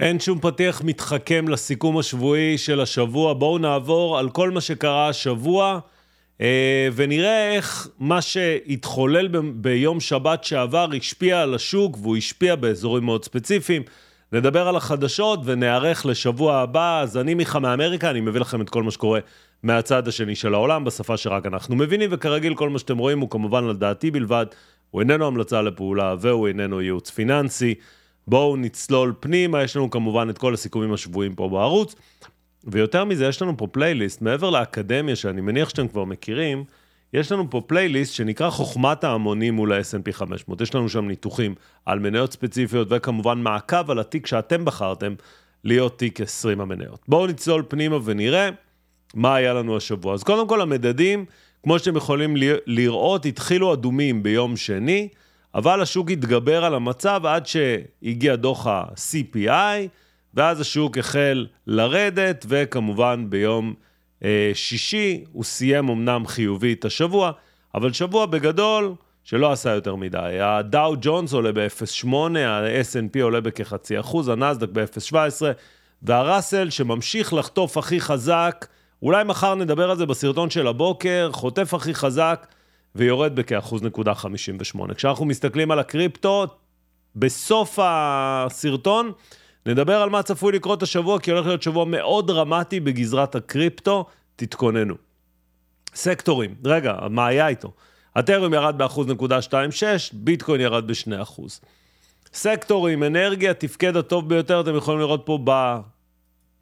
אין שום פתיח מתחכם לסיכום השבועי של השבוע. בואו נעבור על כל מה שקרה השבוע, אה, ונראה איך מה שהתחולל ב- ביום שבת שעבר השפיע על השוק, והוא השפיע באזורים מאוד ספציפיים. נדבר על החדשות ונערך לשבוע הבא. אז אני מיכה מאמריקה, אני מביא לכם את כל מה שקורה מהצד השני של העולם, בשפה שרק אנחנו מבינים, וכרגיל כל מה שאתם רואים הוא כמובן על דעתי בלבד. הוא איננו המלצה לפעולה והוא איננו ייעוץ פיננסי. בואו נצלול פנימה, יש לנו כמובן את כל הסיכומים השבועיים פה בערוץ. ויותר מזה, יש לנו פה פלייליסט, מעבר לאקדמיה שאני מניח שאתם כבר מכירים, יש לנו פה פלייליסט שנקרא חוכמת ההמונים מול ה-S&P 500. יש לנו שם ניתוחים על מניות ספציפיות וכמובן מעקב על התיק שאתם בחרתם להיות תיק 20 המניות. בואו נצלול פנימה ונראה מה היה לנו השבוע. אז קודם כל המדדים, כמו שאתם יכולים לראות, התחילו אדומים ביום שני. אבל השוק התגבר על המצב עד שהגיע דוח ה-CPI, ואז השוק החל לרדת, וכמובן ביום אה, שישי הוא סיים אמנם חיובי את השבוע, אבל שבוע בגדול שלא עשה יותר מדי. הדאו ג'ונס עולה ב-0.8, ה-S&P עולה בכחצי אחוז, הנסדק ב-0.17, והראסל שממשיך לחטוף הכי חזק, אולי מחר נדבר על זה בסרטון של הבוקר, חוטף הכי חזק. ויורד בכאחוז נקודה 58. כשאנחנו מסתכלים על הקריפטו, בסוף הסרטון נדבר על מה צפוי לקרות השבוע, כי הולך להיות שבוע מאוד דרמטי בגזרת הקריפטו, תתכוננו. סקטורים, רגע, מה היה איתו? הטרם ירד ב-1.26, ביטקוין ירד ב-2%. סקטורים, אנרגיה, תפקד הטוב ביותר, אתם יכולים לראות פה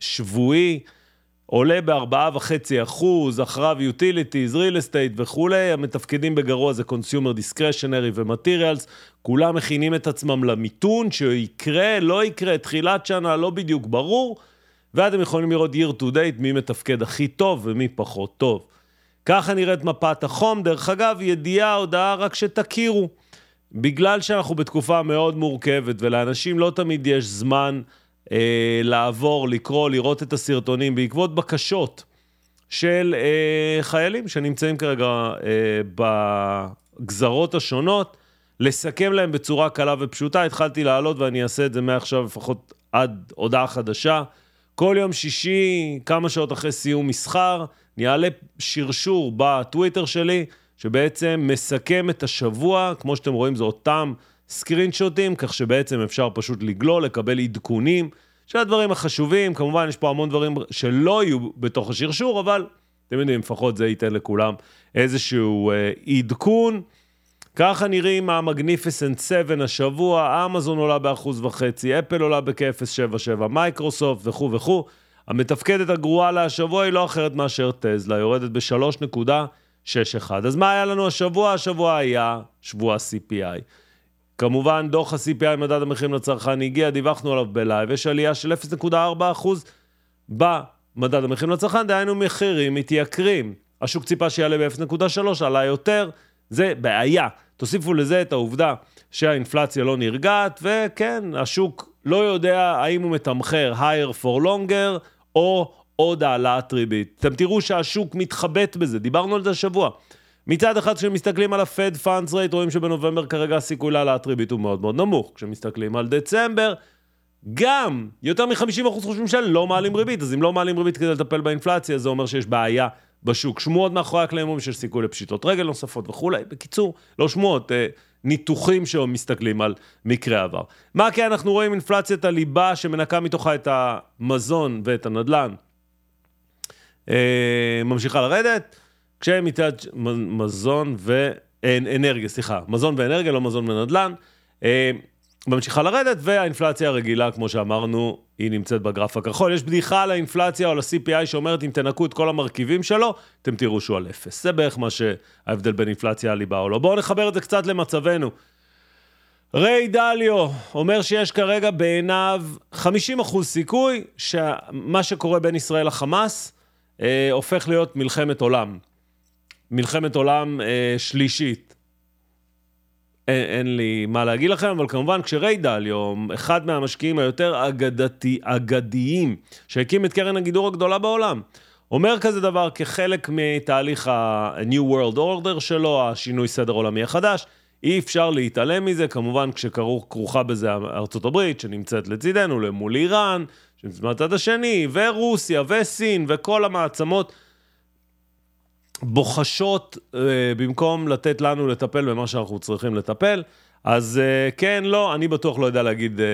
בשבועי, עולה ב-4.5 אחוז, אחריו Utilities, real estate וכולי, המתפקדים בגרוע זה Consumer Discretionary ו-Materials, כולם מכינים את עצמם למיתון, שיקרה, לא יקרה, תחילת שנה, לא בדיוק ברור, ואתם יכולים לראות year to date, מי מתפקד הכי טוב ומי פחות טוב. ככה נראית מפת החום, דרך אגב, ידיעה, הודעה, רק שתכירו. בגלל שאנחנו בתקופה מאוד מורכבת ולאנשים לא תמיד יש זמן אה, לעבור, לקרוא, לראות את הסרטונים בעקבות בקשות של אה, חיילים שנמצאים כרגע אה, בגזרות השונות, לסכם להם בצורה קלה ופשוטה. התחלתי לעלות ואני אעשה את זה מעכשיו לפחות עד הודעה חדשה. כל יום שישי, כמה שעות אחרי סיום מסחר, אני אעלה שרשור בטוויטר שלי, שבעצם מסכם את השבוע, כמו שאתם רואים, זה אותם סקרין שוטים, כך שבעצם אפשר פשוט לגלול, לקבל עדכונים של הדברים החשובים. כמובן, יש פה המון דברים שלא יהיו בתוך השרשור, אבל אתם יודעים, לפחות זה ייתן לכולם איזשהו אה, עדכון. ככה נראים ה Magnificent 7 השבוע, אמזון עולה באחוז וחצי, אפל עולה בכ-0.77, מייקרוסופט וכו' וכו'. המתפקדת הגרועה להשבוע היא לא אחרת מאשר טזלה, יורדת ב-3.61. אז מה היה לנו השבוע? השבוע היה שבוע CPI. כמובן, דוח ה-CPI, מדד המחירים לצרכן, הגיע, דיווחנו עליו בלייב, יש עלייה של 0.4% במדד המחירים לצרכן, דהיינו מחירים מתייקרים. השוק ציפה שיעלה ב-0.3, עלה יותר, זה בעיה. תוסיפו לזה את העובדה שהאינפלציה לא נרגעת, וכן, השוק לא יודע האם הוא מתמחר higher for longer, או עוד העלאת ריבית. אתם תראו שהשוק מתחבט בזה, דיברנו על זה השבוע. מצד אחד, כשמסתכלים על ה-Fed Funds Rate, רואים שבנובמבר כרגע הסיכוי להעלאת ריבית הוא מאוד מאוד נמוך. כשמסתכלים על דצמבר, גם יותר מ-50% חושבים שלא מעלים ריבית, אז אם לא מעלים ריבית כדי לטפל באינפלציה, זה אומר שיש בעיה בשוק. שמועות מאחורי הקלעים אומרים שיש סיכוי לפשיטות רגל נוספות וכולי. בקיצור, לא שמועות, אה, ניתוחים שמסתכלים על מקרה עבר. מה כן אנחנו רואים? אינפלציית הליבה שמנקה מתוכה את המזון ואת הנדל"ן. אה, ממשיכה לרדת. כשמצד מזון ואנרגיה, סליחה, מזון ואנרגיה, לא מזון ונדל"ן, אה, ממשיכה לרדת, והאינפלציה הרגילה, כמו שאמרנו, היא נמצאת בגרף הכחול. יש בדיחה על האינפלציה או על ה-CPI שאומרת, אם תנקו את כל המרכיבים שלו, אתם תראו שהוא על אפס. זה בערך מה שההבדל בין אינפלציה הליבה או לא. בואו נחבר את זה קצת למצבנו. ריי דליו אומר שיש כרגע בעיניו 50% סיכוי שמה שקורה בין ישראל לחמאס אה, הופך להיות מלחמת עולם. מלחמת עולם אה, שלישית. אין, אין לי מה להגיד לכם, אבל כמובן כשריי דליו, אחד מהמשקיעים היותר אגדתי, אגדיים, שהקים את קרן הגידור הגדולה בעולם, אומר כזה דבר כחלק מתהליך ה-New World Order שלו, השינוי סדר עולמי החדש, אי אפשר להתעלם מזה, כמובן כשכרוכה בזה ארצות הברית, שנמצאת לצידנו, למול איראן, שנמצאת מהצד השני, ורוסיה, וסין, וכל המעצמות בוחשות אה, במקום לתת לנו לטפל במה שאנחנו צריכים לטפל. אז אה, כן, לא, אני בטוח לא יודע להגיד אה,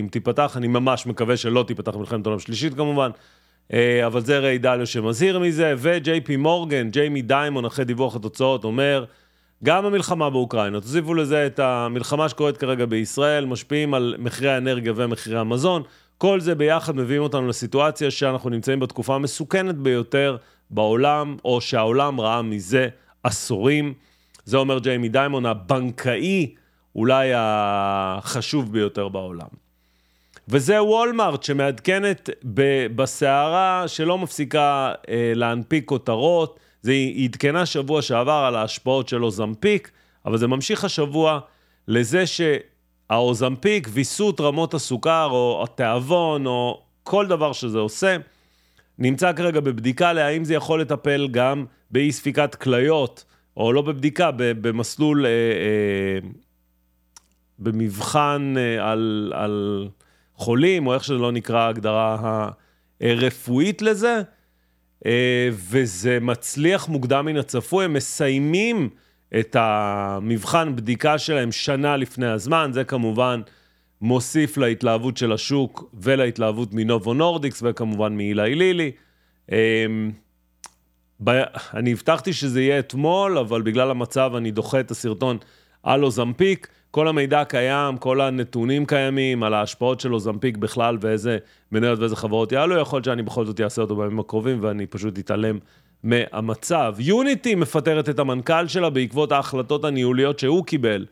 אם תיפתח, אני ממש מקווה שלא תיפתח מלחמת עולם שלישית כמובן. אה, אבל זה ריי דליו שמזהיר מזה, וג'יי פי מורגן, ג'יימי דיימון, אחרי דיווח התוצאות, אומר, גם המלחמה באוקראינה, תוסיפו לזה את המלחמה שקורית כרגע בישראל, משפיעים על מחירי האנרגיה ומחירי המזון, כל זה ביחד מביאים אותנו לסיטואציה שאנחנו נמצאים בתקופה המסוכנת ביותר בעולם, או שהעולם ראה מזה עשורים. זה אומר ג'יימי דיימון, הבנקאי אולי החשוב ביותר בעולם. וזה וולמארט שמעדכנת בסערה שלא מפסיקה אה, להנפיק כותרות. זה עדכנה שבוע שעבר על ההשפעות של אוזמפיק, אבל זה ממשיך השבוע לזה שהאוזמפיק, ויסות רמות הסוכר או התיאבון או כל דבר שזה עושה, נמצא כרגע בבדיקה להאם זה יכול לטפל גם באי ספיקת כליות, או לא בבדיקה, במסלול, אה, אה, במבחן אה, על, על חולים, או איך שזה לא נקרא ההגדרה הרפואית לזה, אה, וזה מצליח מוקדם מן הצפוי, הם מסיימים את המבחן בדיקה שלהם שנה לפני הזמן, זה כמובן מוסיף להתלהבות של השוק ולהתלהבות מנובו נורדיקס וכמובן מאילי לילי. אה, אני הבטחתי שזה יהיה אתמול, אבל בגלל המצב אני דוחה את הסרטון על אוזמפיק. כל המידע קיים, כל הנתונים קיימים על ההשפעות של אוזמפיק בכלל ואיזה מניות ואיזה חברות יעלו, יכול להיות שאני בכל זאת אעשה אותו בימים הקרובים ואני פשוט אתעלם מהמצב. יוניטי מפטרת את המנכ"ל שלה בעקבות ההחלטות הניהוליות שהוא קיבל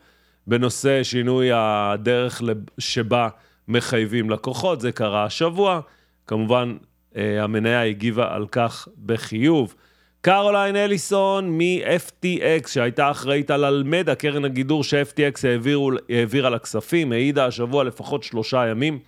בנושא שינוי הדרך שבה מחייבים לקוחות, זה קרה השבוע. כמובן, אה, המניה הגיבה על כך בחיוב. קרוליין אליסון מ-FTX, שהייתה אחראית על אלמדה, קרן הגידור ש-FTX העבירה לה כספים, העידה השבוע לפחות שלושה ימים.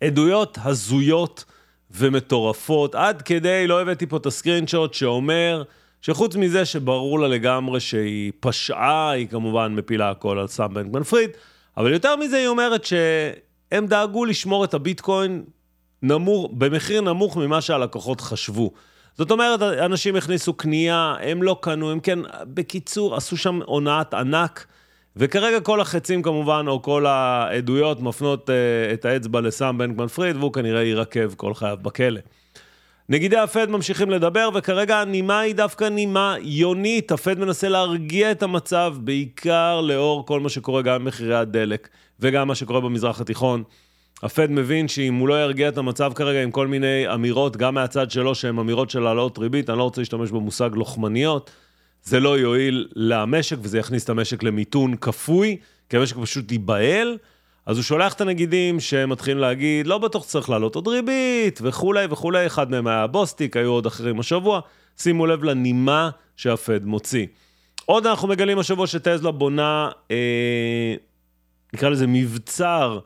עדויות הזויות ומטורפות, עד כדי, לא הבאתי פה את הסקרינשוט שאומר שחוץ מזה שברור לה לגמרי שהיא פשעה, היא כמובן מפילה הכל על סאם בנקמן פריד, אבל יותר מזה היא אומרת שהם דאגו לשמור את הביטקוין נמוך, במחיר נמוך ממה שהלקוחות חשבו. זאת אומרת, אנשים הכניסו קנייה, הם לא קנו, הם כן, בקיצור, עשו שם הונאת ענק, וכרגע כל החצים כמובן, או כל העדויות מפנות uh, את האצבע לסאם בנקמן פריד, והוא כנראה יירקב כל חייו בכלא. נגידי הפד ממשיכים לדבר, וכרגע הנימה היא דווקא נימה יונית. הפד מנסה להרגיע את המצב, בעיקר לאור כל מה שקורה גם במחירי הדלק, וגם מה שקורה במזרח התיכון. הפד מבין שאם הוא לא ירגיע את המצב כרגע עם כל מיני אמירות, גם מהצד שלו, שהן אמירות של העלאות ריבית, אני לא רוצה להשתמש במושג לוחמניות, זה לא יועיל למשק וזה יכניס את המשק למיתון כפוי, כי המשק פשוט ייבהל. אז הוא שולח את הנגידים שמתחילים להגיד, לא בטוח שצריך להעלות עוד ריבית וכולי וכולי, אחד מהם היה בוסטיק, היו עוד אחרים השבוע. שימו לב לנימה שהפד מוציא. עוד אנחנו מגלים השבוע שטזלה בונה, אה, נקרא לזה מבצר,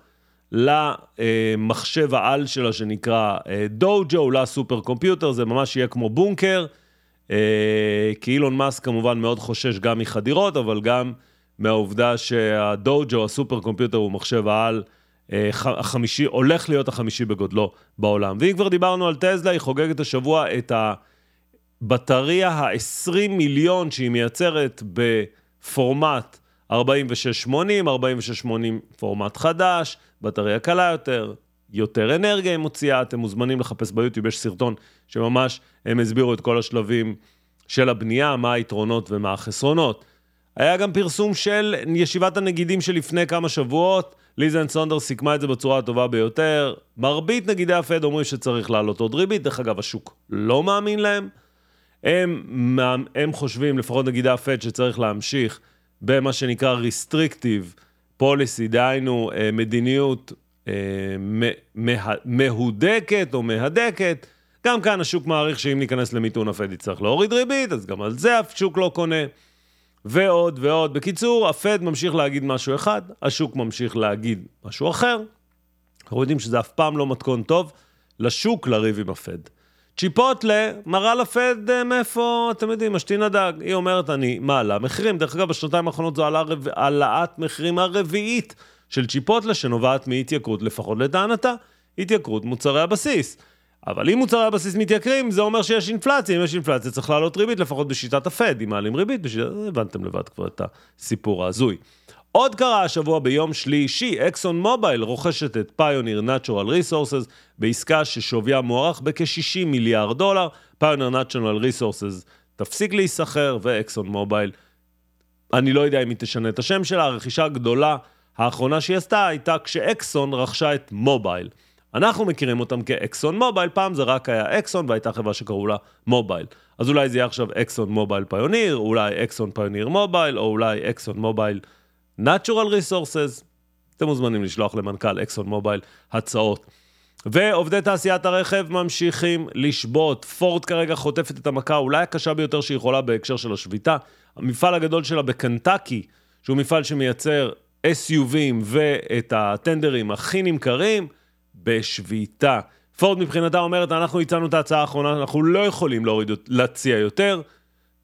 למחשב העל שלה שנקרא דוג'ו, אה, ל super computer, זה ממש יהיה כמו בונקר, אה, כי אילון מאסק כמובן מאוד חושש גם מחדירות, אבל גם מהעובדה שהדוג'ו, הסופר קומפיוטר, הוא מחשב העל אה, החמישי, הולך להיות החמישי בגודלו בעולם. ואם כבר דיברנו על טזלה, היא חוגגת השבוע את הבטריה ה-20 מיליון שהיא מייצרת בפורמט 4680, 4680 פורמט חדש, בטריה קלה יותר, יותר אנרגיה היא מוציאה, אתם מוזמנים לחפש ביוטיוב, יש סרטון שממש הם הסבירו את כל השלבים של הבנייה, מה היתרונות ומה החסרונות. היה גם פרסום של ישיבת הנגידים שלפני כמה שבועות, ליזן סונדר סיכמה את זה בצורה הטובה ביותר. מרבית נגידי הפד אומרים שצריך לעלות עוד ריבית, דרך אגב, השוק לא מאמין להם. הם, הם חושבים, לפחות נגידי הפד, שצריך להמשיך במה שנקרא restrictive policy, דהיינו אה, מדיניות אה, מהודקת או מהדקת. גם כאן השוק מעריך שאם ניכנס למיתון הפד יצטרך להוריד ריבית, אז גם על זה השוק לא קונה. ועוד ועוד. בקיצור, הפד ממשיך להגיד משהו אחד, השוק ממשיך להגיד משהו אחר. אנחנו יודעים שזה אף פעם לא מתכון טוב לשוק לריב עם הפד. צ'יפוטלה מראה לפד אה, מאיפה, אתם יודעים, משתין הדג. היא אומרת, אני מעלה מחירים. דרך אגב, בשנתיים האחרונות זו העלאת מחירים הרביעית של צ'יפוטלה, שנובעת מהתייקרות, לפחות לטענתה, התייקרות מוצרי הבסיס. אבל אם מוצרי הבסיס מתייקרים, זה אומר שיש אינפלציה. אם יש אינפלציה, צריך לעלות ריבית, לפחות בשיטת הפד. אם מעלים ריבית, בשיטת... הבנתם לבד כבר את הסיפור ההזוי. עוד קרה השבוע ביום שלישי, אקסון מובייל רוכשת את Pioneer Natural Resources בעסקה ששוויה מוערך בכ-60 מיליארד דולר. Pioneer Natural Resources תפסיק להיסחר, ואקסון מובייל, אני לא יודע אם היא תשנה את השם שלה, הרכישה הגדולה האחרונה שהיא עשתה הייתה כשאקסון רכשה את מובייל. אנחנו מכירים אותם כאקסון מובייל, פעם זה רק היה אקסון והייתה חברה שקראו לה מובייל. אז אולי זה יהיה עכשיו אקסון מובייל פיוניר, אולי אקסון פיוניר מובייל, או אולי אקסון מובייל Natural Resources. אתם מוזמנים לשלוח למנכ"ל אקסון מובייל הצעות. ועובדי תעשיית הרכב ממשיכים לשבות. פורד כרגע חוטפת את המכה אולי הקשה ביותר שהיא יכולה בהקשר של השביתה. המפעל הגדול שלה בקנטקי, שהוא מפעל שמייצר SUVים ואת הטנדרים הכי נמכרים, בשביתה. פורד מבחינתה אומרת, אנחנו הצענו את ההצעה האחרונה, אנחנו לא יכולים להוריד, להציע יותר,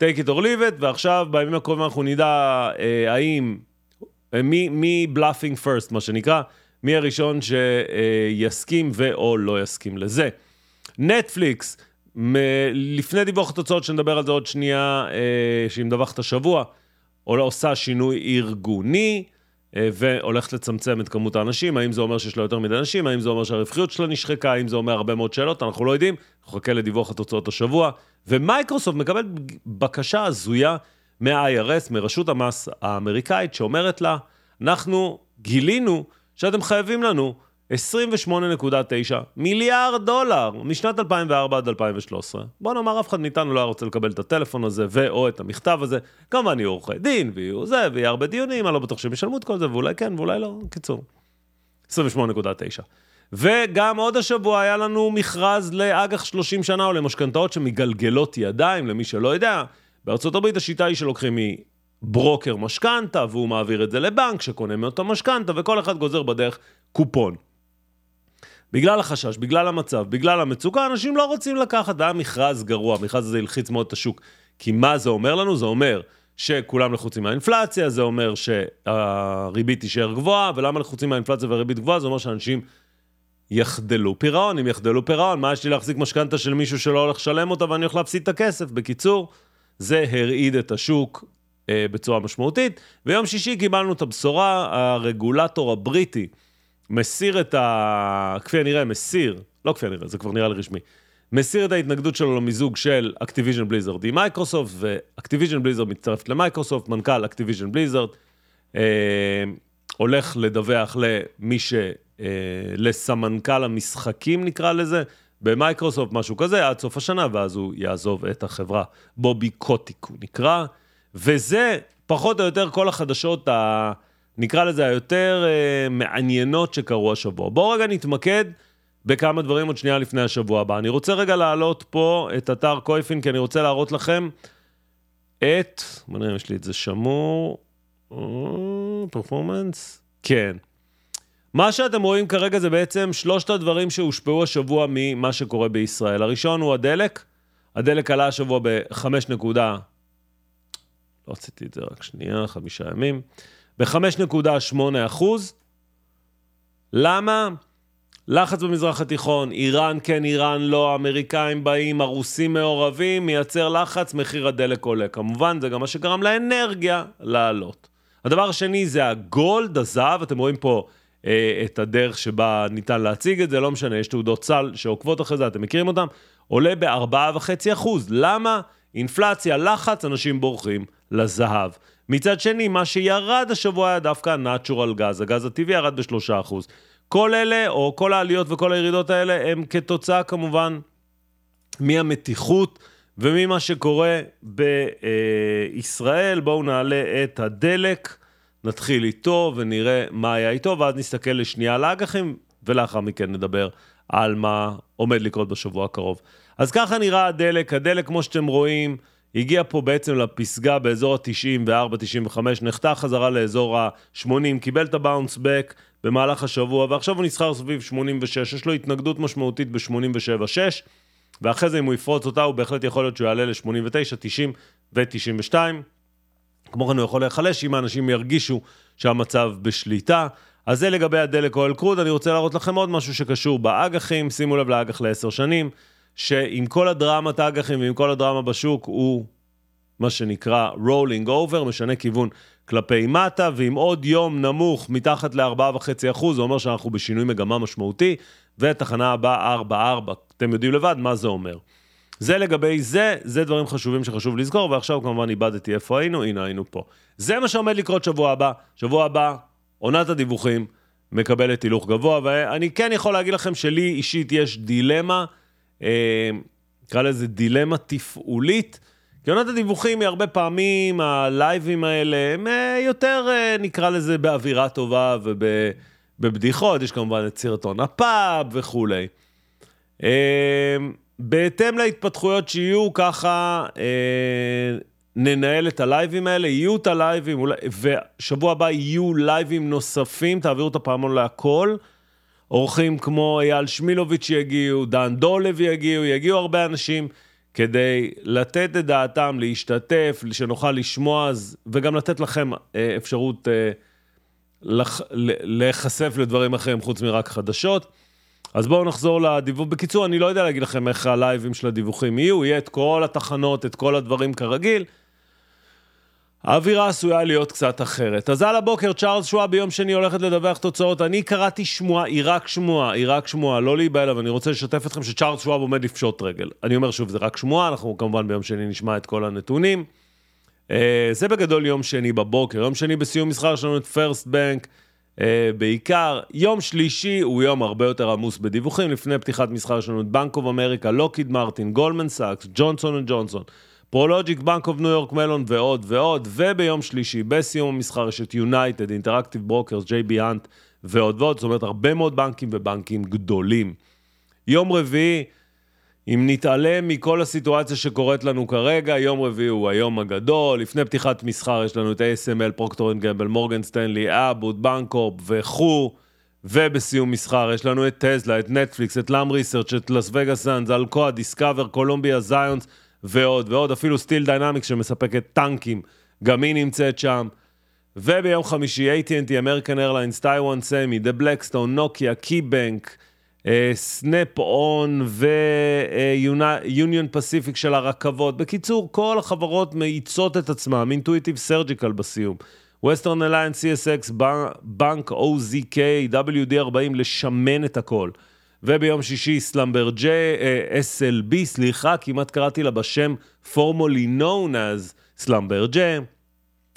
take it or leave it, ועכשיו בימים הקרובים אנחנו נדע אה, האם, אה, מי, מי bluffing first, מה שנקרא, מי הראשון שיסכים ו/או לא יסכים לזה. נטפליקס, לפני דיווח התוצאות, שנדבר על זה עוד שנייה, אה, שהיא מדווחת השבוע, עושה שינוי ארגוני. אה, והולכת לצמצם את כמות האנשים, האם זה אומר שיש לה יותר מדי אנשים, האם זה אומר שהרווחיות שלה נשחקה, האם זה אומר הרבה מאוד שאלות, אנחנו לא יודעים, נחכה לדיווח התוצאות השבוע. ומייקרוסופט מקבל בקשה הזויה מה-IRS, מרשות המס האמריקאית, שאומרת לה, אנחנו גילינו שאתם חייבים לנו 28.9 מיליארד דולר משנת 2004 עד 2013. בוא נאמר, אף אחד מאיתנו לא היה רוצה לקבל את הטלפון הזה ו/או את המכתב הזה. כמובן יהיו עורכי דין ויהיו זה, ויהיה הרבה דיונים, אני לא בטוח שהם ישלמו את כל זה, ואולי כן ואולי לא. קיצור, 28.9. וגם עוד השבוע היה לנו מכרז לאג"ח 30 שנה או למשכנתאות שמגלגלות ידיים, למי שלא יודע. בארצות הברית השיטה היא שלוקחים מברוקר משכנתה, והוא מעביר את זה לבנק שקונה מאותו משכנתה, וכל אחד גוזר בדרך קופון. בגלל החשש, בגלל המצב, בגלל המצוקה, אנשים לא רוצים לקחת, והיה מכרז גרוע, המכרז הזה הלחיץ מאוד את השוק. כי מה זה אומר לנו? זה אומר שכולם לחוצים מהאינפלציה, זה אומר שהריבית תישאר גבוהה, ולמה לחוצים מהאינפלציה והריבית גבוהה? זה אומר שאנשים יחדלו פירעון, אם יחדלו פירעון, מה יש לי להחזיק משכנתה של מישהו שלא הולך לשלם אותה ואני הולך להפסיד את הכסף? בקיצור, זה הרעיד את השוק אה, בצורה משמעותית. ויום שישי קיבלנו את הבשורה, הרגולטור הבריטי, מסיר את ה... כפי הנראה, מסיר, לא כפי הנראה, זה כבר נראה לי רשמי, מסיר את ההתנגדות שלו למיזוג של אקטיביז'ן בליזרד עם מייקרוסופט, ואקטיביז'ן בליזרד מצטרפת למייקרוסופט, מנכ"ל אקטיביז'ן בליזרד, אה, הולך לדווח למי ש... אה, לסמנכ"ל המשחקים נקרא לזה, במייקרוסופט, משהו כזה, עד סוף השנה, ואז הוא יעזוב את החברה. בובי קוטיק הוא נקרא, וזה פחות או יותר כל החדשות ה... נקרא לזה, היותר אה, מעניינות שקרו השבוע. בואו רגע נתמקד בכמה דברים עוד שנייה לפני השבוע הבא. אני רוצה רגע להעלות פה את אתר קויפין, כי אני רוצה להראות לכם את, בוא נראה אם יש לי את זה שמור, פרפורמנס, כן. מה שאתם רואים כרגע זה בעצם שלושת הדברים שהושפעו השבוע ממה שקורה בישראל. הראשון הוא הדלק. הדלק עלה השבוע ב-5 נקודה... לא רציתי את זה רק שנייה, חמישה ימים. ב-5.8 אחוז. למה? לחץ במזרח התיכון, איראן כן, איראן לא, האמריקאים באים, הרוסים מעורבים, מייצר לחץ, מחיר הדלק עולה. כמובן, זה גם מה שגרם לאנרגיה לעלות. הדבר השני זה הגולד, הזהב, אתם רואים פה אה, את הדרך שבה ניתן להציג את זה, לא משנה, יש תעודות סל שעוקבות אחרי זה, אתם מכירים אותן, עולה ב-4.5%. למה? אינפלציה, לחץ, אנשים בורחים לזהב. מצד שני, מה שירד השבוע היה דווקא ה-Natural גז, הגז הטבעי ירד ב-3%. כל אלה, או כל העליות וכל הירידות האלה, הם כתוצאה כמובן מהמתיחות וממה שקורה בישראל. בואו נעלה את הדלק, נתחיל איתו ונראה מה היה איתו, ואז נסתכל לשנייה על האג"חים, ולאחר מכן נדבר על מה עומד לקרות בשבוע הקרוב. אז ככה נראה הדלק, הדלק כמו שאתם רואים, הגיע פה בעצם לפסגה באזור ה-94-95, נחתה חזרה לאזור ה-80, קיבל את הבאונס בק במהלך השבוע, ועכשיו הוא נסחר סביב 86, יש לו התנגדות משמעותית ב-87-6. ואחרי זה אם הוא יפרוץ אותה, הוא בהחלט יכול להיות שהוא יעלה ל-89, 90 ו-92. כמו כן הוא יכול להיחלש אם האנשים ירגישו שהמצב בשליטה. אז זה לגבי הדלק oil crude, אני רוצה להראות לכם עוד משהו שקשור באג"חים, שימו לב לאג"ח לעשר שנים, שעם כל הדרמת האג"חים ועם כל הדרמה בשוק, הוא מה שנקרא rolling over, משנה כיוון כלפי מטה, ועם עוד יום נמוך מתחת ל-4.5%, זה אומר שאנחנו בשינוי מגמה משמעותי, ותחנה הבאה 4.4, אתם יודעים לבד מה זה אומר. זה לגבי זה, זה דברים חשובים שחשוב לזכור, ועכשיו כמובן איבדתי איפה היינו, הנה היינו פה. זה מה שעומד לקרות שבוע הבא. שבוע הבא, עונת הדיווחים, מקבלת הילוך גבוה, ואני כן יכול להגיד לכם שלי אישית יש דילמה, נקרא לזה דילמה תפעולית. כי עונת הדיווחים היא הרבה פעמים, הלייבים האלה, הם אה, יותר, אה, נקרא לזה, באווירה טובה ובבדיחות, יש כמובן את סרטון הפאב וכולי. בהתאם להתפתחויות שיהיו, ככה ננהל את הלייבים האלה, יהיו את הלייבים, ושבוע הבא יהיו לייבים נוספים, תעבירו את הפעמון להכל. אורחים כמו אייל שמילוביץ' יגיעו, דן דולב יגיעו, יגיעו הרבה אנשים כדי לתת את דעתם, להשתתף, שנוכל לשמוע, וגם לתת לכם אה, אפשרות אה, לח, להיחשף לדברים אחרים חוץ מרק חדשות. אז בואו נחזור לדיווח. בקיצור, אני לא יודע להגיד לכם איך הלייבים של הדיווחים יהיו, יהיה את כל התחנות, את כל הדברים כרגיל. האווירה עשויה להיות קצת אחרת. אז על הבוקר, צ'ארלס שוואב ביום שני הולכת לדווח תוצאות. אני קראתי שמועה, היא רק שמועה, היא רק שמועה, לא להיבהל, אבל אני רוצה לשתף אתכם שצ'ארלס שוואב עומד לפשוט רגל. אני אומר שוב, זה רק שמועה, אנחנו כמובן ביום שני נשמע את כל הנתונים. אה, זה בגדול יום שני בבוקר. יום שני בסיום מסחר יש לנו את פרסט בנק. אה, בעיקר, יום שלישי הוא יום הרבה יותר עמוס בדיווחים, לפני פתיחת מסחר יש לנו את בנק אוף אמריקה, לוקהיד מרטין, גולדמן סאקס, ג'ונסון וג'ונסון. פרולוג'יס, בנק אוף ניו יורק מלון ועוד ועוד, וביום שלישי, בסיום המסחר, יש את יונייטד, אינטראקטיב ברוקרס, ג'יי בי האנט ועוד ועוד, זאת אומרת, הרבה מאוד בנקים ובנקים גדולים. יום רביעי, אם נתעלם מכל הסיטואציה שקורית לנו כרגע, יום רביעי הוא היום הגדול, לפני פתיחת מסחר יש לנו את ASML, פרוקטר אנד גמבל, מורגן סטנלי, אבוט, בנקורפ וכו', ובסיום מסחר יש לנו את טסלה, את נטפליקס, את לאם ריסרצ', את לס וגאס זאנס, אלקואה, דיסקאבר, קולומביה, זיונס, ועוד ועוד, אפילו סטיל דיינמיקס שמספקת טנקים, גם היא נמצאת שם. וביום חמישי AT&T, American Airlines, טייוואן סמי, The Blackstone, נוקיה, קי-בנק, סנאפ און ויוניון פסיפיק של הרכבות. בקיצור, כל החברות מאיצות את עצמם, אינטואיטיב סרג'יקל בסיום. Western Alliance, CSX, בנק OZK, WD40, לשמן את הכל. וביום שישי שלומברז'ה, אה, SLB, סליחה, כמעט קראתי לה בשם formerly known as שלומברז'ה,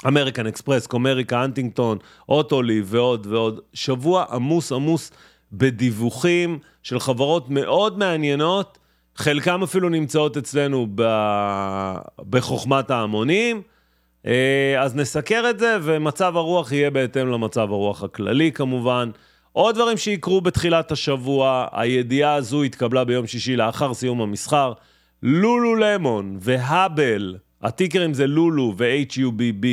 אמריקן אקספרס, קומריקה, האנטינגטון, אוטוליב ועוד ועוד. שבוע עמוס עמוס בדיווחים של חברות מאוד מעניינות, חלקם אפילו נמצאות אצלנו ב... בחוכמת ההמונים. אה, אז נסקר את זה, ומצב הרוח יהיה בהתאם למצב הרוח הכללי כמובן. עוד דברים שיקרו בתחילת השבוע, הידיעה הזו התקבלה ביום שישי לאחר סיום המסחר. לולולמון והאבל, הטיקרים זה לולו ו-HUBB,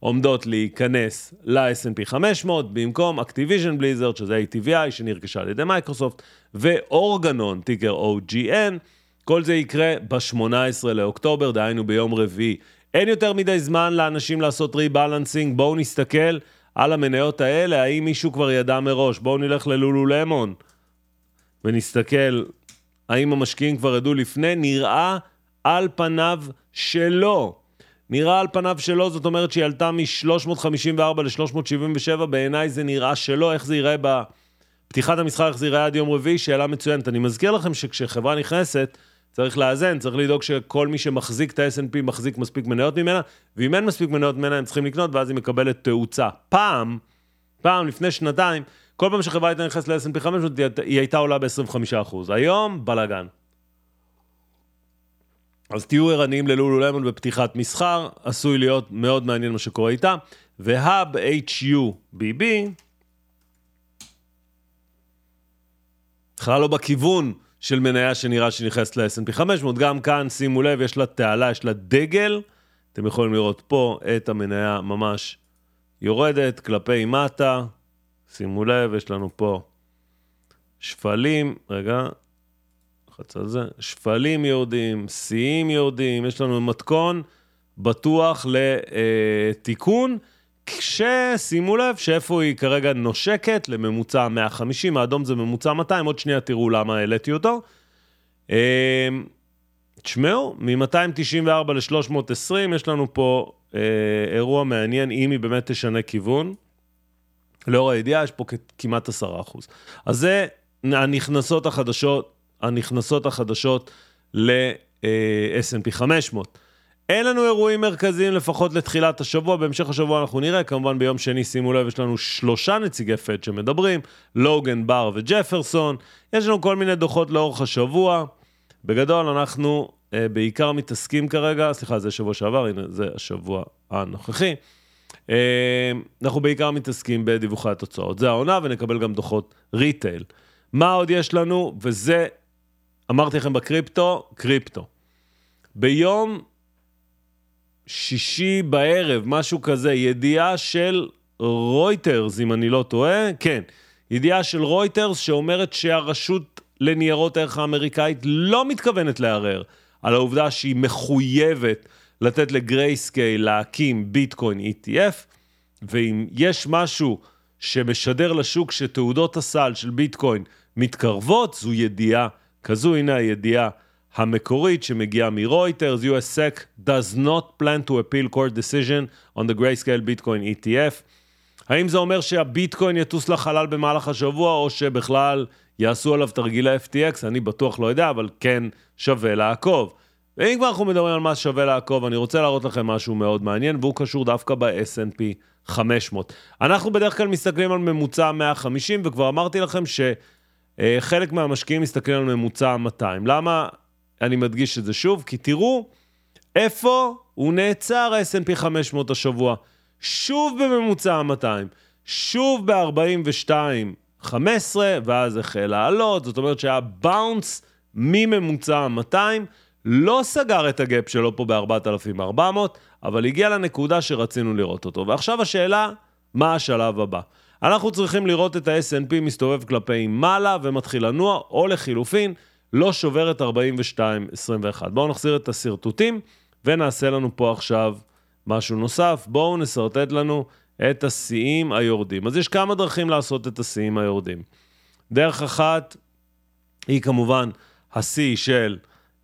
עומדות להיכנס ל-S&P 500 במקום Activision Blizzard, שזה ATVI, שנרכשה על ידי מייקרוסופט, ואורגנון, טיקר OGN. כל זה יקרה ב-18 לאוקטובר, דהיינו ביום רביעי. אין יותר מדי זמן לאנשים לעשות rebalancing, בואו נסתכל על המניות האלה, האם מישהו כבר ידע מראש? בואו נלך ללולו למון ונסתכל האם המשקיעים כבר ידעו לפני, נראה על פניו שלא. נראה על פניו שלא, זאת אומרת שהיא עלתה מ-354 ל-377, בעיניי זה נראה שלא, איך זה ייראה בפתיחת המשחק, איך זה ייראה עד יום רביעי, שאלה מצוינת. אני מזכיר לכם שכשחברה נכנסת, צריך לאזן, צריך לדאוג שכל מי שמחזיק את ה-S&P מחזיק מספיק מניות ממנה, ואם אין מספיק מניות ממנה הם צריכים לקנות, ואז היא מקבלת תאוצה. פעם, פעם, לפני שנתיים, כל פעם שחברה הייתה נכנסת ל-S&P 500, היא הייתה עולה ב-25%. היום, בלאגן. אז תהיו ערניים ללולו למון בפתיחת מסחר, עשוי להיות מאוד מעניין מה שקורה איתה. והאב HUBB, בכלל לא בכיוון של מניה שנראה שנכנסת ל-S&P 500. גם כאן, שימו לב, יש לה תעלה, יש לה דגל. אתם יכולים לראות פה את המניה ממש יורדת כלפי מטה. שימו לב, יש לנו פה שפלים. רגע, ללחץ על זה. שפלים יורדים, שיאים יורדים, יש לנו מתכון בטוח לתיקון, כששימו לב שאיפה היא כרגע נושקת לממוצע 150, האדום זה ממוצע 200, עוד שנייה תראו למה העליתי אותו. אה, תשמעו, מ-294 ל-320 יש לנו פה אה, אירוע מעניין, אם היא באמת תשנה כיוון. לאור הידיעה, יש פה כמעט 10%. אז זה הנכנסות החדשות, הנכנסות החדשות ל-S&P 500. אין לנו אירועים מרכזיים לפחות לתחילת השבוע, בהמשך השבוע אנחנו נראה, כמובן ביום שני, שימו לב, יש לנו שלושה נציגי פד שמדברים, לוגן, בר וג'פרסון, יש לנו כל מיני דוחות לאורך השבוע. בגדול אנחנו אה, בעיקר מתעסקים כרגע, סליחה, זה שבוע שעבר, הנה, זה השבוע הנוכחי. אה, אנחנו בעיקר מתעסקים בדיווחי התוצאות. זה העונה, ונקבל גם דוחות retail. מה עוד יש לנו? וזה, אמרתי לכם בקריפטו, קריפטו. ביום שישי בערב, משהו כזה, ידיעה של רויטרס, אם אני לא טועה, כן, ידיעה של רויטרס שאומרת שהרשות לניירות ערך האמריקאית לא מתכוונת לערער על העובדה שהיא מחויבת לתת לגרייסקייל להקים ביטקוין ETF, ואם יש משהו שמשדר לשוק שתעודות הסל של ביטקוין מתקרבות, זו ידיעה כזו, הנה הידיעה המקורית שמגיעה מרויטרס, US SEC does not plan to appeal court decision on the grayscale Bitcoin ETF. האם זה אומר שהביטקוין יטוס לחלל במהלך השבוע, או שבכלל יעשו עליו תרגילי FTX? אני בטוח לא יודע, אבל כן שווה לעקוב. ואם כבר אנחנו מדברים על מה שווה לעקוב, אני רוצה להראות לכם משהו מאוד מעניין, והוא קשור דווקא ב-S&P 500. אנחנו בדרך כלל מסתכלים על ממוצע 150, וכבר אמרתי לכם שחלק מהמשקיעים מסתכלים על ממוצע 200. למה אני מדגיש את זה שוב? כי תראו איפה הוא נעצר ה-S&P 500 השבוע. שוב בממוצע 200, שוב ב-42, 15, ואז החל לעלות, זאת אומרת שהיה באונס מממוצע 200, לא סגר את הגאפ שלו פה ב-4,400, אבל הגיע לנקודה שרצינו לראות אותו. ועכשיו השאלה, מה השלב הבא? אנחנו צריכים לראות את ה-S&P מסתובב כלפי מעלה ומתחיל לנוע, או לחילופין, לא שובר את 42-21. בואו נחזיר את השרטוטים ונעשה לנו פה עכשיו משהו נוסף. בואו נסרטט לנו את השיאים היורדים. אז יש כמה דרכים לעשות את השיאים היורדים. דרך אחת היא כמובן השיא של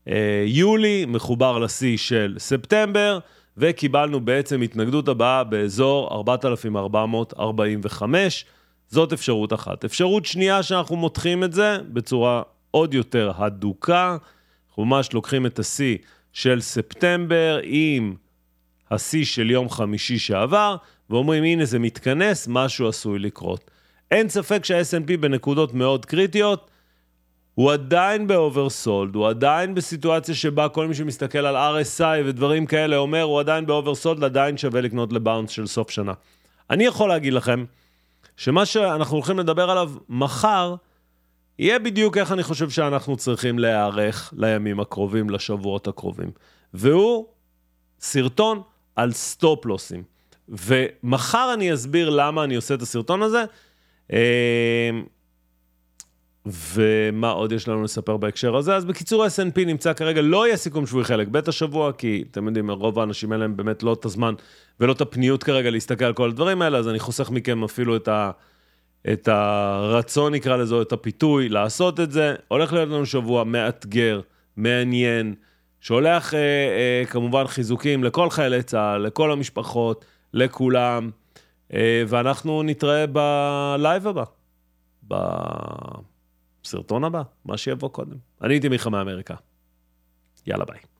אה, יולי, מחובר לשיא של ספטמבר, וקיבלנו בעצם התנגדות הבאה באזור 4,445. זאת אפשרות אחת. אפשרות שנייה שאנחנו מותחים את זה בצורה עוד יותר הדוקה. אנחנו ממש לוקחים את השיא של ספטמבר עם השיא של יום חמישי שעבר, ואומרים, הנה זה מתכנס, משהו עשוי לקרות. אין ספק שה-S&P בנקודות מאוד קריטיות, הוא עדיין ב oversold, הוא עדיין בסיטואציה שבה כל מי שמסתכל על RSI ודברים כאלה אומר, הוא עדיין ב oversold, עדיין שווה לקנות ל bounce של סוף שנה. אני יכול להגיד לכם, שמה שאנחנו הולכים לדבר עליו מחר, יהיה בדיוק איך אני חושב שאנחנו צריכים להיערך לימים הקרובים, לשבועות הקרובים. והוא סרטון על סטופ-לוסים. ומחר אני אסביר למה אני עושה את הסרטון הזה. אה, ומה עוד יש לנו לספר בהקשר הזה? אז בקיצור, ה-SNP נמצא כרגע, לא יהיה סיכום שבועי חלק ב' השבוע, כי אתם יודעים, רוב האנשים אין להם באמת לא את הזמן ולא את הפניות כרגע להסתכל על כל הדברים האלה, אז אני חוסך מכם אפילו את, ה, את הרצון, נקרא לזה, את הפיתוי לעשות את זה. הולך להיות לנו שבוע מאתגר, מעניין, שולח אה, אה, כמובן חיזוקים לכל חיילי צה"ל, לכל המשפחות, לכולם, אה, ואנחנו נתראה בלייב הבא. בסרטון הבא, מה שיבוא קודם. אני הייתי מיכה מאמריקה. יאללה ביי.